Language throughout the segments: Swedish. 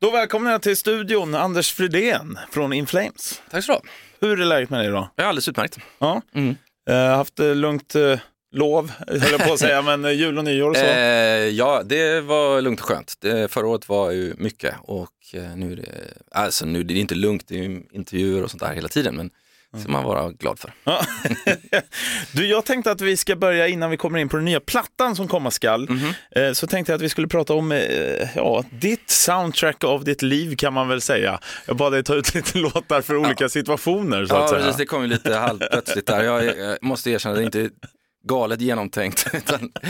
Då välkomnar jag till studion Anders Fridén från Inflames. Tack så du ha. Hur är läget med dig idag? Jag är alldeles utmärkt. Ja. Mm. Eh, haft eh, lugnt eh, lov, höll jag på att säga, men eh, jul och nyår och så. Ja, det var lugnt och skönt. Det, förra året var ju mycket och nu är det, alltså nu är det inte lugnt, det är ju intervjuer och sånt där hela tiden, men det ska man vara glad för. Ja. du, jag tänkte att vi ska börja innan vi kommer in på den nya plattan som komma skall. Mhm. Eh, så tänkte jag att vi skulle prata om eh, ja, ditt soundtrack av ditt liv kan man väl säga. Jag bad dig ta ut lite låtar för olika situationer så att Ja, säga. precis, det kom ju lite halvplötsligt där. Jag, jag måste erkänna, det är inte galet genomtänkt. Utan, eh,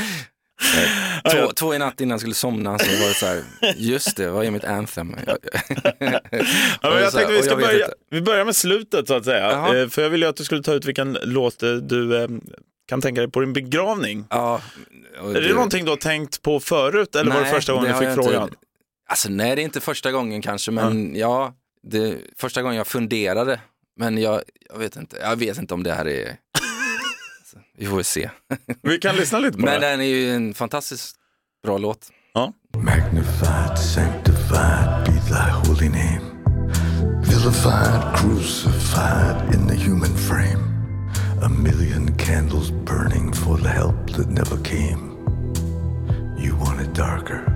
två, två i natt innan jag skulle somna så var det så här, just det, vad är mitt anthem? Ja, men jag tänkte vi ska börja, vi börjar med slutet så att säga. Jaha. Eh, för jag ville att du skulle ta ut vilken låt eh, du eh, kan tänka dig på din begravning. Ja, och Är det någonting du har tänkt på förut eller var det Nej, första gången det du fick jag inte. frågan? Alltså nej, det är inte första gången kanske, men ja, det första gången jag funderade. Men jag, jag, vet inte, jag vet inte om det här är... Alltså, vi får väl se. Vi kan lyssna lite på Men det. den är ju en fantastiskt bra låt. Ja. Magnified, sanctified be thy holy name. Vilified, crucified in the human frame. A million candles burning for the help that never came. You want it darker.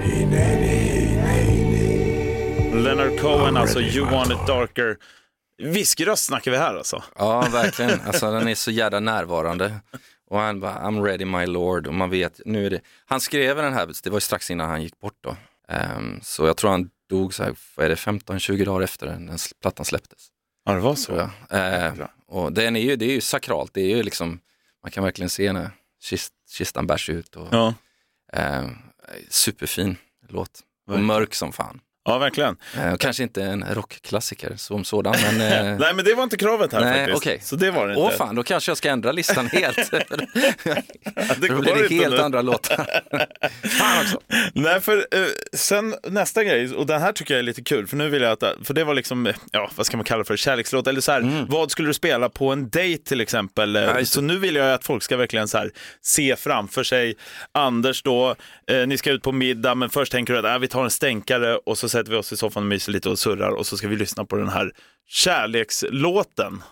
Hey, nay, nay, nay, nay. Leonard Cohen, alltså You Want It. Darker. Viskröst snackar vi här alltså. Ja, verkligen. Alltså den är så jävla närvarande. Och han bara, I'm ready my lord. Och man vet, nu är det... Han skrev den här, det var ju strax innan han gick bort då. Ehm, så jag tror han dog så här, är det, 15-20 dagar efter den den plattan släpptes. Ja, det var så. jag. Eh, och den är ju, det är ju sakralt, det är ju liksom, man kan verkligen se när kist, kistan bärs ut. Och, Ja, eh, superfin låt. Och mörk som fan. Ja verkligen. Eh, kanske inte en rockklassiker som sådan, men eh, Nej, men det var inte kravet här Nej, faktiskt. okej. Så det var det inte. Åh fan, då kanske jag ska ändra listan helt. det då blir det helt nu. andra låtar. fan också. Nej, för eh, sen nästa grej, och den här tycker jag är lite kul, för nu vill jag att, för det var liksom, ja, vad ska man kalla det för, kärlekslåt, eller så här, vad skulle du spela på en dejt till exempel? Mm. Ja, så nu vill jag att folk ska verkligen så här, se framför sig, Anders då, eh, ni ska ut på middag, men först tänker du att äh, vi tar en stänkare och så sätter vi oss i soffan och myser lite och surrar och så ska vi lyssna på den här kärlekslåten.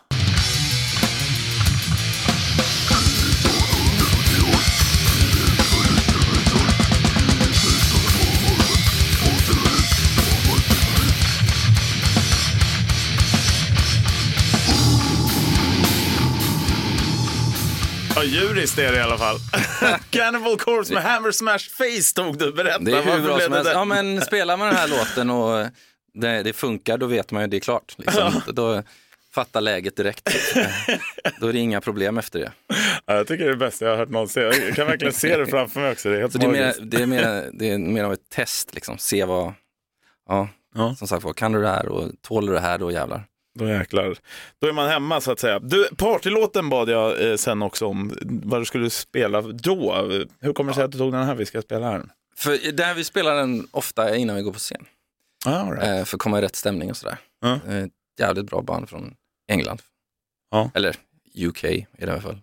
Ja, djuriskt är det i alla fall. Cannibal Corpse med Hammer Smash Face tog du, berätta. Det är hur bra som det helst. Ja men spelar man den här låten och det, det funkar, då vet man ju det är klart. Liksom. Då fattar läget direkt. Då är det inga problem efter det. Ja, jag tycker det är det bästa jag har hört någonsin. Jag kan verkligen se det framför mig också. Det är helt Så det är, mer, det, är mer, det är mer av ett test, liksom. se vad, ja, Ja. som sagt var, kan du det här och tål du det här, då jävlar. Då jäklar. Då är man hemma så att säga. Du, partylåten bad jag eh, sen också om vad du skulle spela då. Hur kommer det sig att du tog den här vi ska spela här? För där vi spelar den ofta innan vi går på scen, Ah, right. eh, för att komma i rätt stämning och sådär. Ja. Eh, jävligt bra band från England. Ja. Eller UK i det här fall.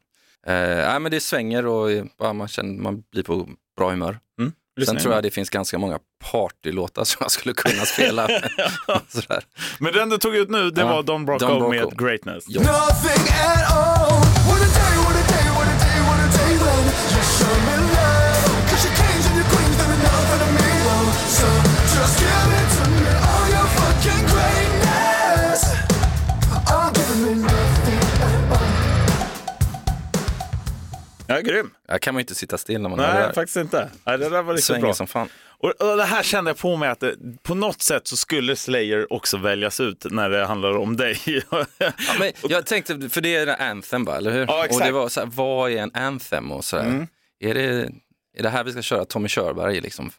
Eh, men det svänger och bara man, känner, man blir på bra humör. Mm. Sen tror jag det finns ganska många partylåtar som jag skulle kunna spela. Sådär. Men den du tog ut nu, det Ja. var Don Brocco, Don Brocco. med Greatness. Ja. Ja, grym. Där kan man ju inte sitta still när man hör det Nej, här. faktiskt inte. Nej, det där var riktigt svänger bra. som fan. Och, och det här kände jag på mig att det, på något sätt så skulle Slayer också väljas ut när det handlar om dig. Ja, men jag tänkte, för det är en anthem va, eller hur? Ja, exakt. Mm. och det var så här, vad är en anthem och sådär? Är, det, är det här vi ska köra Tommy Körberg liksom?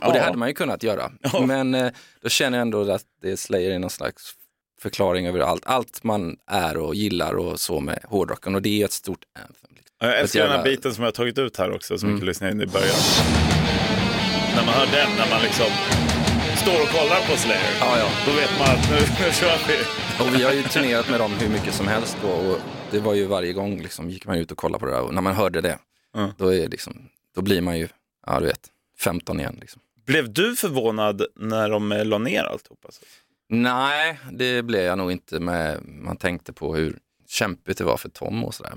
Och det hade man ju kunnat göra. Men eh, då känner jag ändå att det Slayer är någon slags förklaring över allt. Allt man är och gillar och så med hårdrocken och det är ett stort anthem. Liksom. Jag älskar Ett den här jävla- biten som jag har tagit ut här också, som Mm. vi kan lyssna in i början. När man hör den, när man liksom står och kollar på Slayer, Ja, ja. då vet man att nu, nu kör vi. Och vi har ju turnerat med dem hur mycket som helst då, och det var ju varje gång liksom, gick man ut och kollade på det där och när man hörde det, Mm. då, är liksom, då blir man ju, ja du vet, 15 igen. Liksom. Blev du förvånad när de eh, la ner alltihop? Alltså? Nej, det blev jag nog inte med, man tänkte på hur kämpigt det var för Tom och sådär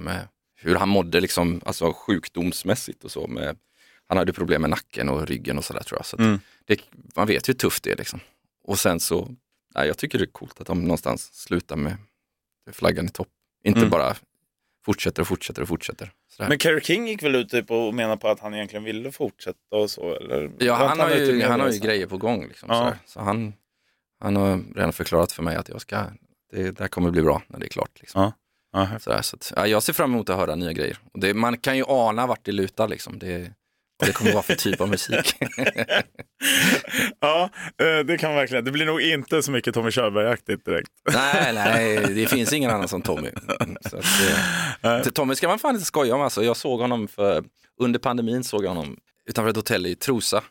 hur han mådde liksom, alltså sjukdomsmässigt och så. Med, han hade problem med nacken och ryggen och sådär tror jag. Så Mm. det, man vet ju hur tufft det är liksom. Och sen så, nej, jag tycker det är coolt att de någonstans slutar med flaggan i topp. Inte Mm. bara fortsätter och fortsätter och fortsätter. Sådär. Men Kerry King gick väl ut typ och menade på att han egentligen ville fortsätta och så? Eller? Ja, han inte har, ju, han har ju grejer på gång. Liksom, Ja. Så han, han har redan förklarat för mig att jag ska, det, det här kommer bli bra när det är klart. Liksom. Ja. Sådär, så att, ja, jag ser fram emot att höra nya grejer. Det, man kan ju ana vart det lutar, liksom. det, vad det kommer vara för typ av musik. ja, eh, det kan man verkligen. Det blir nog inte så mycket Tommy Körberg-aktigt direkt. nej, nej, det finns ingen annan som Tommy. Så att, eh, Tommy ska man fan inte skoja om. Alltså. Jag såg honom för, under pandemin såg jag honom utanför ett hotell i Trosa.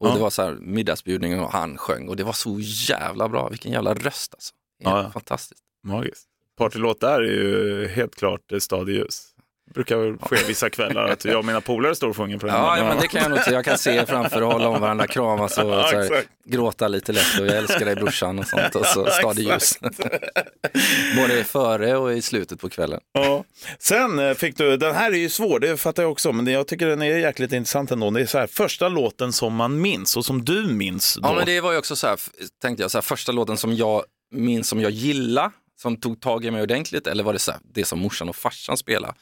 Och Ja. det var så här middagsbjudning och han sjöng och det var så jävla bra. Vilken jävla röst alltså. Ja, ja. Fantastiskt. Magiskt. Partylåt där är ju helt klart eh, Stadljus. Det brukar ske vissa kvällar att jag och mina polare står och sjunger på den. Ja, ja, men det kan jag nog säga. Jag kan se framför och hålla om varandra, kramas och Ja, så här, gråta lite lätt och jag älskar dig brorsan och sånt. Och så stadig ljus. Både före och i slutet på kvällen. Ja. Sen eh, fick du, den här är ju svår, det fattar jag också, men jag tycker den är jäkligt intressant ändå. Det är så här, första låten som man minns och som du minns då. Ja, men det var ju också så här, tänkte jag, så här, första låten som jag minns som jag gilla, som tog tag i mig ordentligt, eller var det så här, det som morsan och farsan spelade?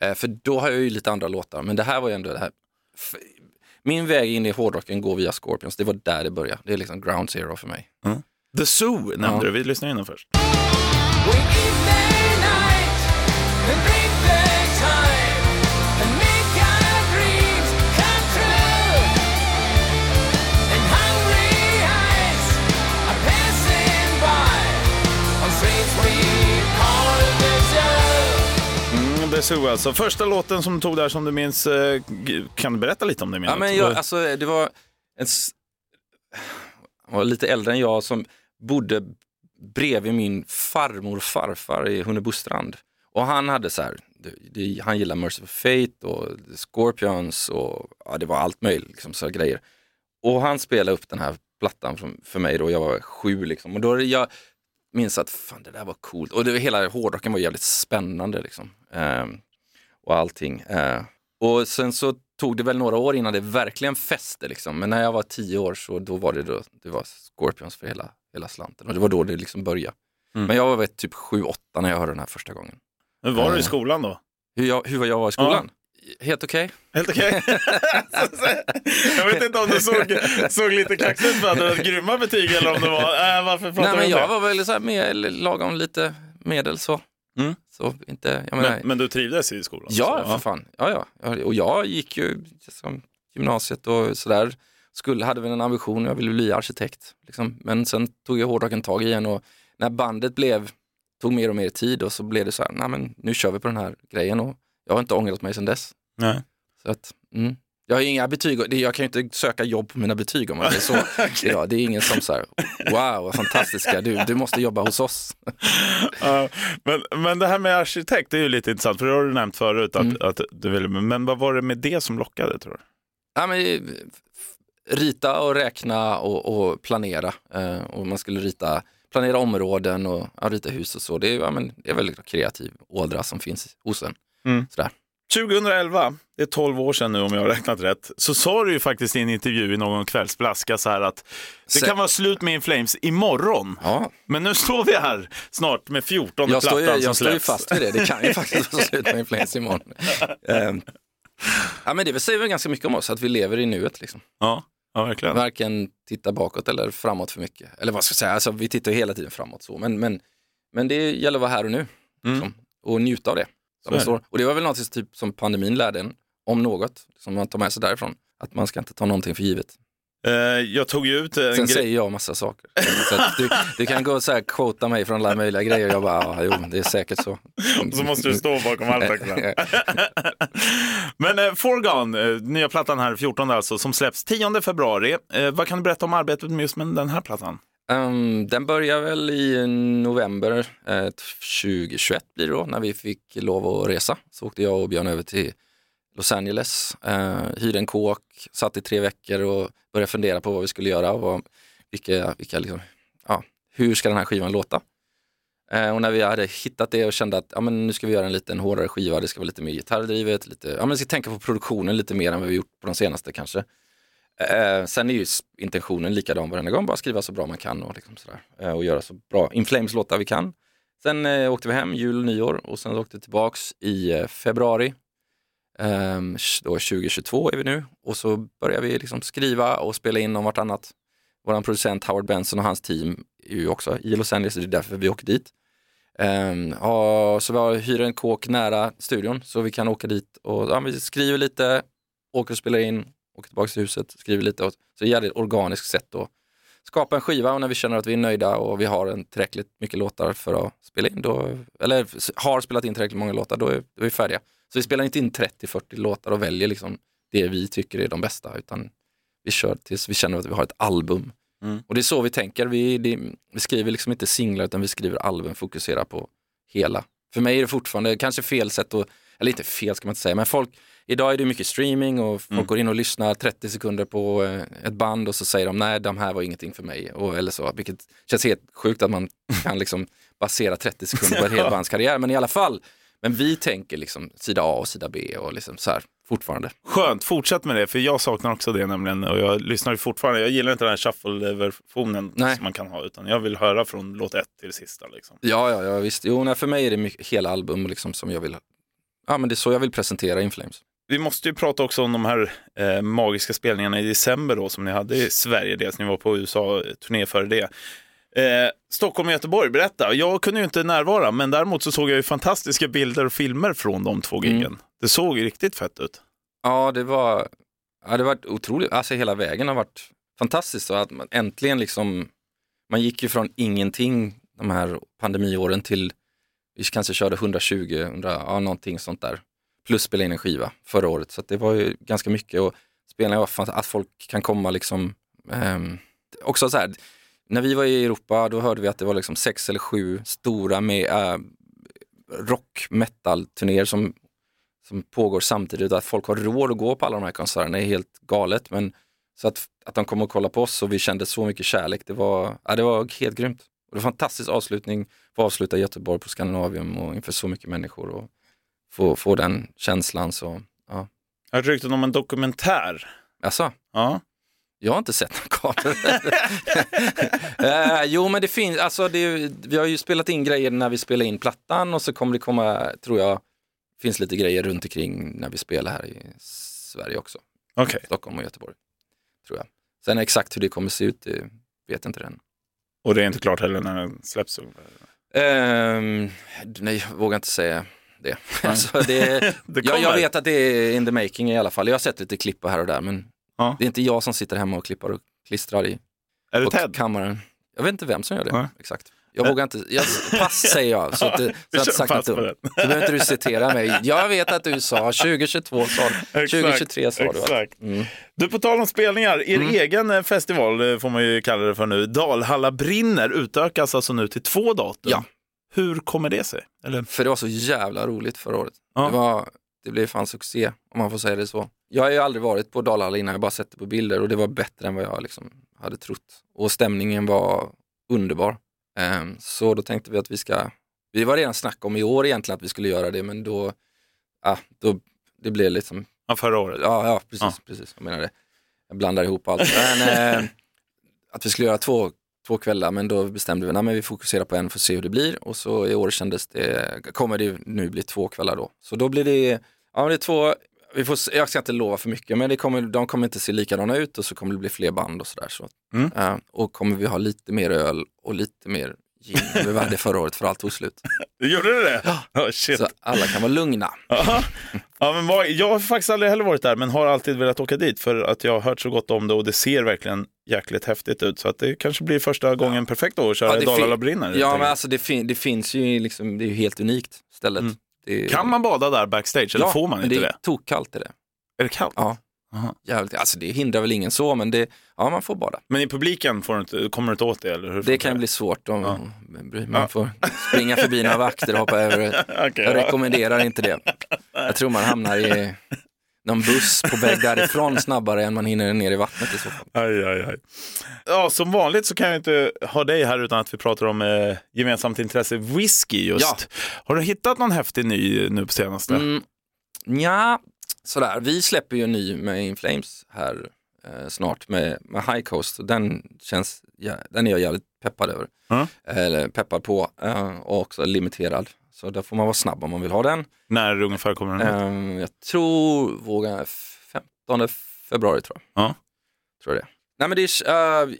Eh, för då har jag ju lite andra låtar, men det här var ju ändå det här. Min väg in i hårdrocken går via Scorpions, det var där det började. Det är liksom ground zero för mig. The Zoo nämnde Ja. du, vi lyssnar in den först. Zoo. Alltså. Första låten som du tog där som du minns, eh, kan du berätta lite om det? Ja, men jag, alltså, det var en, han var lite äldre än jag som bodde bredvid min farmor och farfar i Hunnebostrand. Och han hade så här, det, han gillade Merciful Fate och Scorpions och ja, det var allt möjligt, liksom, så här grejer. Och han spelade upp den här plattan för, för mig då jag var sju liksom. Och då jag minns att fan det där var coolt. Och det, var- hela hårdrocken var jävligt spännande liksom. Ehm, och allting. Eh, och sen så tog det väl några år innan det verkligen fäste liksom. Men när jag var tio år så då var det, då, det var Scorpions för hela, hela slanten. Och det var då det liksom började. Mm. Men jag var väl typ sju, åtta när jag hörde den här första gången. Hur var du i Eh. skolan då? Hur jag, hur jag var i skolan? Helt okej. Helt okej? jag vet inte om du såg, såg lite kaxig ut för att du hade grymma betyg eller om det var, äh, varför pratar Nej men jag var väl så här med, lagom lite medel så. Mm. Så inte, jag menar, Men, men du trivdes i skolan? Ja, så, för fan. Ja, ja. Ja, Och jag gick ju som gymnasiet och sådär. Skulle, hade väl en ambition, jag ville bli arkitekt. Liksom. Men sen tog jag hårdrocken tag i en och när bandet blev, tog mer och mer tid och så blev det så här, nej men nu kör vi på den här grejen och jag har inte ångrat mig sedan dess. Nej. Så att, mm. Jag har inga betyg, jag kan ju inte söka jobb på mina betyg om man säger så. ja, det är ingen som säger wow vad fantastiska, du, du måste jobba hos oss. Ja, men, men det här med arkitekt det är ju lite intressant, för det har du nämnt förut. Att, Mm. att du ville, men vad var det med det som lockade tror du? Ja, men, eh, rita och räkna och, och planera. Eh, och man skulle rita, planera områden och ja, rita hus och så. Det är, ja, men, det är väl kreativ ådra som finns hos en. Mm. Sådär. 2011, det är 12 år sedan nu om jag har räknat rätt, så sa du ju faktiskt i en intervju i någon kvällsplaska så här att det kan vara slut med In Flames imorgon. Ja, Men nu står vi här snart med 14 jag står, ju, plattan som jag står ju fast vid det. Det kan ju faktiskt vara slut med influens imorgon. Eh, ja, men det säger väl ganska mycket om oss, att vi lever i nuet. Liksom. Ja, ja verkligen. Varken titta bakåt eller framåt för mycket. Eller vad ska jag säga, alltså, vi tittar hela tiden framåt. Så. Men, men, men det gäller att vara här och nu Mm. liksom, och njuta av det. Som står. Och det var väl något typ, som pandemin lärde en, om något, som man tar med sig därifrån. Att man ska inte ta någonting för givet. Eh, jag tog ju ut en Sen säger jag massa saker. Du, du kan gå och så här quota mig från alla möjliga grejer. Jag bara, ja, jo, det är säkert så. Så måste du stå bakom allt. Men eh, Forgone, eh, nya plattan här, 14 alltså, som släpps 10 februari. Eh, vad kan du berätta om arbetet med just med den här plattan? Um, den börjar väl i november eh, 2021 blir det då, när vi fick lov att resa. Så åkte jag och Björn över till Los Angeles, eh, hyrde en kåk, satt i tre veckor och började fundera på vad vi skulle göra och vad, vilka, vilka liksom, ja, hur ska den här skivan låta? Eh, och när vi hade hittat det och kände att ja, men nu ska vi göra en liten hårdare skiva, det ska vara lite mer gitarrdrivet, lite, ja, men vi ska tänka på produktionen lite mer än vad vi gjort på de senaste kanske. Eh, sen är ju intentionen likadan varenda gång, bara skriva så bra man kan och, liksom sådär, eh, och göra så bra In Flames-låtar vi kan. Sen eh, åkte vi hem jul och nyår och sen åkte vi tillbaks i eh, februari. Ehm, då 2022 är vi nu och så börjar vi liksom skriva och spela in om vartannat. Vår producent Howard Benson och hans team är ju också i Los Angeles, det är därför vi åker dit. Um, ja, så vi har- hyr en kåk nära studion så vi kan åka dit och ja, vi skriver lite, åker och spelar in, åker tillbaka till huset, skriver lite. Och, så det är ett jävligt organiskt sätt att skapa en skiva och när vi känner att vi är nöjda och vi har en tillräckligt mycket låtar för att spela in, då, eller har spelat in tillräckligt många låtar, då är, då är vi färdiga. Så vi spelar inte in 30-40 låtar och väljer liksom det vi tycker är de bästa, utan vi kör tills vi känner att vi har ett album. Mm. Och det är så vi tänker, vi, det, vi skriver liksom inte singlar utan vi skriver album, fokuserar på hela. För mig är det fortfarande kanske fel sätt att, eller inte fel ska man inte säga, men folk, idag är det mycket streaming och folk Mm. går in och lyssnar 30 sekunder på eh, ett band och så säger de nej, de här var ingenting för mig. Och, eller så, vilket känns helt sjukt att man kan liksom basera 30 sekunder på ett helt bands karriär, men i alla fall. Men vi tänker liksom sida A och sida B och liksom så här fortfarande. Skönt, fortsätt med det, för jag saknar också det nämligen. Och jag lyssnar ju fortfarande, jag gillar inte den här shuffle-versionen som man kan ha, utan jag vill höra från låt ett till sista. Liksom. Ja, ja, ja visst. Jo, nej, för mig är det mycket, hela album liksom som jag vill, ja men det är så jag vill presentera In Flames. Vi måste ju prata också om de här eh, magiska spelningarna i december då, som ni hade i Sverige, dels ni var på USA-turné före det. Eh, Stockholm och Göteborg, berätta. Jag kunde ju inte närvara, men däremot så såg jag ju fantastiska bilder och filmer från de två giggen. Mm. Det såg ju riktigt fett ut. Ja, det var, ja, det var otroligt, alltså hela vägen har varit fantastiskt och att man äntligen liksom, man gick ju från ingenting de här pandemiåren till, vi kanske körde 120, 100, ja någonting sånt där, plus spela in en skiva förra året, så att det var ju ganska mycket och spelningar var att folk kan komma liksom, eh, också så här, när vi var i Europa då hörde vi att det var liksom sex eller sju stora med eh, äh, rock metal turnéer som som pågår samtidigt att folk har råd att gå på alla de här konserterna är helt galet. Men så att, att de kom och kollade på oss och vi kände så mycket kärlek, det var, ja, det var helt grymt. Och det var en fantastisk avslutning, få avsluta Göteborg på Skandinavium och inför så mycket människor och få, få den känslan. Så, ja. Jag har hört rykten om en dokumentär. Alltså, Ja. jag har inte sett någon kameror. eh, jo men det finns, alltså det, vi har ju spelat in grejer när vi spelar in plattan och så kommer det komma, tror jag, finns lite grejer runt omkring när vi spelar här i Sverige också. Okej. Stockholm och Göteborg. Tror jag. Sen exakt hur det kommer se ut, det vet jag inte än. Och det är inte klart heller när den släpps. Ehm, nej, jag vågar inte säga det. Alltså, det Det jag, jag vet att det är in the making i alla fall. Jag har sett lite klipp här och där, men Ja. det är inte jag som sitter hemma och klippar och klistrar i Är det Ted? kammaren. Jag vet inte vem som gör det, Nej. exakt. Jag vågar inte, jag, pass säger jag, så att, det- så att sagt något dumt. Så behöver inte du citera mig. Jag vet att du sa 2022, sa du. Exakt, 2023 sa du. Exakt. Mm. Du, på tal om spelningar, er egen eh, festival eh, får man ju kalla det för nu, Dalhalla brinner, utökas alltså nu till två datum. Ja. Hur kommer det sig? Eller? För det var så jävla roligt förra året. Ja. Det, var, det blev fan succé, om man får säga det så. Jag har ju aldrig varit på Dalhalla innan, jag har bara sett det på bilder och det var bättre än vad jag liksom hade trott. Och stämningen var underbar. Ehm, så då tänkte vi att vi ska, vi var redan snack om i år egentligen att vi skulle göra det, men då, ah, då det blev liksom, Ja, förra året. ja, ja precis, Ja. precis, jag menar det. Jag blandar ihop allt. Men, eh, att vi skulle göra två, två kvällar, men då bestämde vi att vi fokuserar på en för att se hur det blir. Och så i år kändes det, kommer det nu bli två kvällar då. Så då blir det, ja det är två, vi får, jag ska inte lova för mycket, men det kommer, de kommer inte se likadana ut och så kommer det bli fler band och sådär. Så. Mm. Eh, och kommer vi ha lite mer öl och lite mer gin än vi hade förra året för allt tog slut. Gjorde du det? Ja. shit. Så alla kan vara lugna. Aha. Ja, men vad, jag har faktiskt aldrig heller varit där, men har alltid velat åka dit för att jag har hört så gott om det och det ser verkligen jäkligt häftigt ut. Så att det kanske blir första gången perfekt då att köra Ja, det fin- brinner. Ja men alltså det, fin- det finns ju liksom, det är ju helt unikt stället. Mm. Det, Kan man bada där backstage eller får man inte det? det? är tokkallt är det. Är det kallt? Ja. Aha. Jävligt, alltså det hindrar väl ingen så, men det, ja man får bada. Men i publiken får du inte, kommer du inte åt det? Eller hur Det kan bli svårt om Ja. man Ja. får springa förbi några vakter och hoppa över. Okej, Jag ja. rekommenderar inte det. Jag tror man hamnar i någon buss på väg därifrån snabbare än man hinner ner i vattnet i så fall. Aj, aj, aj. Ja, som vanligt så kan jag inte ha dig här utan att vi pratar om eh, gemensamt intresse, whisky just. Ja. Har du hittat någon häftig ny nu på senaste? Mm, ja, sådär. Vi släpper ju en ny med In Flames här eh, snart med, med High Coast. Den, känns, ja, den är jag jävligt peppad över. Ja. Eller peppad på eh, och också limiterad. Så där får man vara snabb om man vill ha den. När ungefär kommer den ut? Eh, jag tror våga 15 februari tror jag. Ja. Tror jag det. Nej men det är, uh,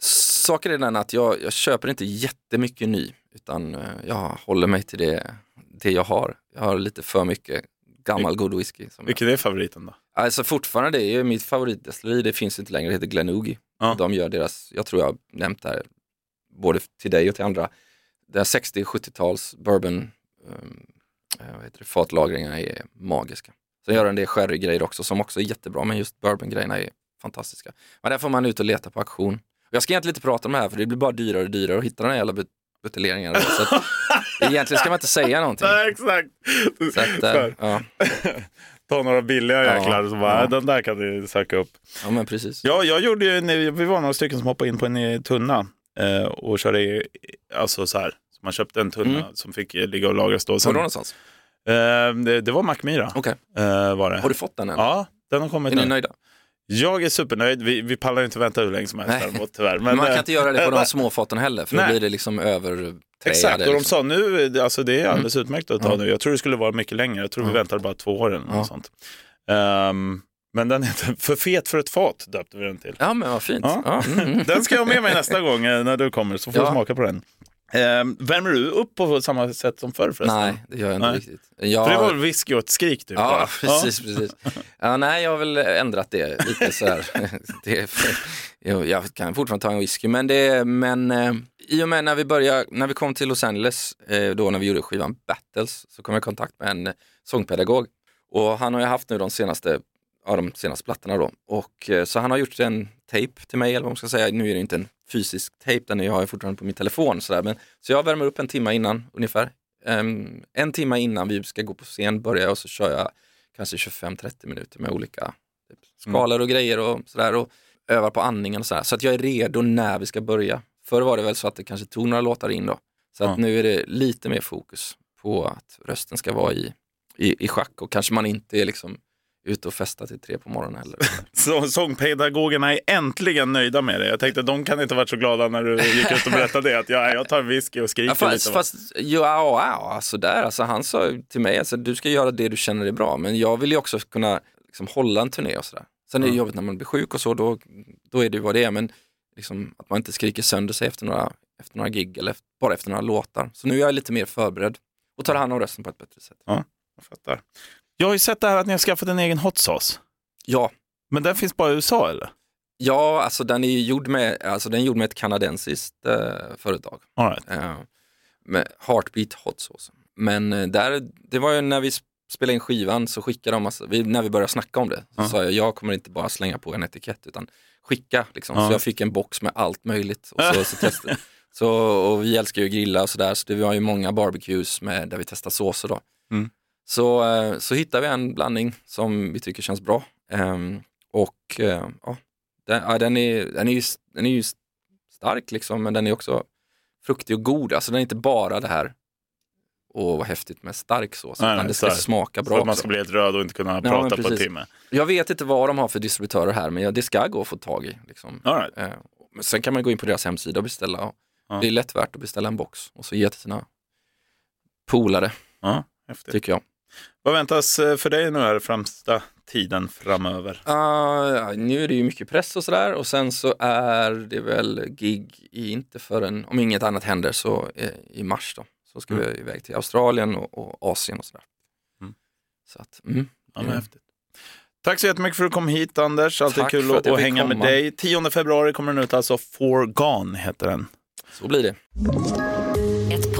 saken är den att jag, jag köper inte jättemycket ny utan eh, jag håller mig till det, det jag har. Jag har lite för mycket gammal god whisky. Som jag, Vilken är favoriten då? alltså fortfarande, det är mitt favoritdestilleri, det finns inte längre, det heter Glenoogie. Ja. De gör deras, jag tror jag har nämnt det här både till dig och till andra, det 60-70-tals bourbon um, eh, vad heter det, fatlagringarna är magiska. Sen gör de det sherry-grejer också som också är jättebra, men just bourbon-grejerna är fantastiska. Men där får man ut och leta på auktion. Och jag ska egentligen inte prata om det här för det blir bara dyrare och dyrare att hitta den här jävla but- buteljeringarna. Så att, egentligen ska man inte säga någonting. Nej, exakt. Så att, eh, ja, Ta några billiga Ja, jäklar så bara, ja. den där kan du söka upp. ja, men precis. Ja, jag gjorde ju, vi var några stycken som hoppade in på en tunna eh, och körde, alltså så här, så man köpte en tunna Mm. som fick eh, ligga och lagras då. Var då någonstans? eh, det, det var Mackmyra, Okej, eh, var det. har du fått den än? Ja, den har kommit Är ni nöjda? Jag är supernöjd. Vi, vi pallar inte vänta hur länge som helst däremot, tyvärr. Men man eh, kan inte göra det på eh, de små faten heller för Nej. då blir det liksom över Exakt, och de liksom. sa nu, alltså det är alldeles utmärkt att ta Ja. nu. Jag tror det skulle vara mycket längre. Jag tror vi Ja. väntade bara två år eller något Ja. sånt. Ehm, men den heter För fet för ett fat, döpte vi den till. Ja men vad fint. Ja. Ja. mm, mm. Den ska jag ha med mig nästa gång eh, när du kommer, så får du smaka på den. Um, värmer du upp på samma sätt som förr förresten? Nej, det gör jag inte Nej. riktigt. Jag... För det var väl whisky och ett skrik typ? Ja, bara. precis, precis. Ja, nej, jag har väl ändrat det lite så här. Det är, jag, jag kan fortfarande ta en whisky, men, det, men eh, i och med när vi började, när vi kom till Los Angeles, eh, då när vi gjorde skivan Battles, så kom jag i kontakt med en sångpedagog. Och han har jag haft nu de senaste, ja, de senaste plattorna då. Och, eh, så han har gjort en tape till mig, eller vad man ska säga. Nu är det inte en fysisk tape, den jag har jag fortfarande på min telefon. Så, där. Men, så jag värmer upp en timme innan ungefär. Ehm, en timme innan vi ska gå på scen börjar jag och så kör jag kanske 25-30 minuter med olika typ, skalor och grejer och sådär och övar på andningen och sådär. Så att jag är redo när vi ska börja. Förr var det väl så att det kanske tog några låtar in då. Så att Ja. nu är det lite mer fokus på att rösten ska vara i, i, i schack och kanske man inte är liksom ute och festar till tre på morgonen heller. Så sångpedagogerna är äntligen nöjda med det. Jag tänkte de kan inte varit så glada när du gick ut och berättade det. Att ja, jag tar en whisky och skriker Ja, fast, lite. fast ja, ja, alltså där, alltså han sa till mig, alltså, du ska göra det du känner är bra, men jag vill ju också kunna liksom, hålla en turné och sådär. Sen är det Ja. jobbigt när man blir sjuk och så, då, då är det ju vad det är, men liksom, att man inte skriker sönder sig efter några, efter några gig eller efter, bara efter några låtar. Så nu är jag lite mer förberedd och tar hand om rösten på ett bättre sätt. Jag fattar. Jag har ju sett det här att ni har skaffat en egen hot sauce. Ja, Men den finns bara i USA eller? ja alltså den är gjord med, alltså, den är gjord med ett kanadensiskt eh, företag. All right. Eh, med Heartbeat Hot Sauce. Men eh, där, det var ju när vi sp- spelade in skivan så skickade de, massa, vi, när vi började snacka om det, så Ja. sa jag, jag kommer inte bara slänga på en etikett utan skicka. Liksom. Ja. Så jag fick en box med allt möjligt. Och, så, så testade. Så, och vi älskar ju att grilla och sådär, så det var ju många barbecues med, där vi testar såser då. Mm. Så, eh, så hittade vi en blandning som vi tycker känns bra. Ehm, och eh, ja, den, ja, den, är, den, är ju, den är ju stark liksom, men den är också fruktig och god. Alltså den är inte bara det här, åh vad häftigt med stark sås, Nej, utan nej, det ska så här. smaka Så bra att man ska bli helt röd och inte kunna men prata på en timme. Jag vet inte vad de har för distributörer här, men det ska gå att få tag i. Liksom. Right. Eh, sen kan man gå in på deras hemsida och beställa. Och Ja. Det är lätt värt att beställa en box och så ge till sina polare, Ja, häftigt. tycker jag. Vad väntas eh, för dig nu här främsta tiden framöver? Uh, nu är det ju mycket press och sådär och sen så är det väl gig i inte förrän, om inget annat händer, så eh, i mars då. Så ska Mm. vi iväg till Australien och, och Asien och sådär. Mm. Så att, mm, Ja, men häftigt. Tack så jättemycket för att du kom hit Anders. Alltid Tack kul att hänga med komma. dig. 10 februari kommer den ut alltså, For Gone heter den. så blir det.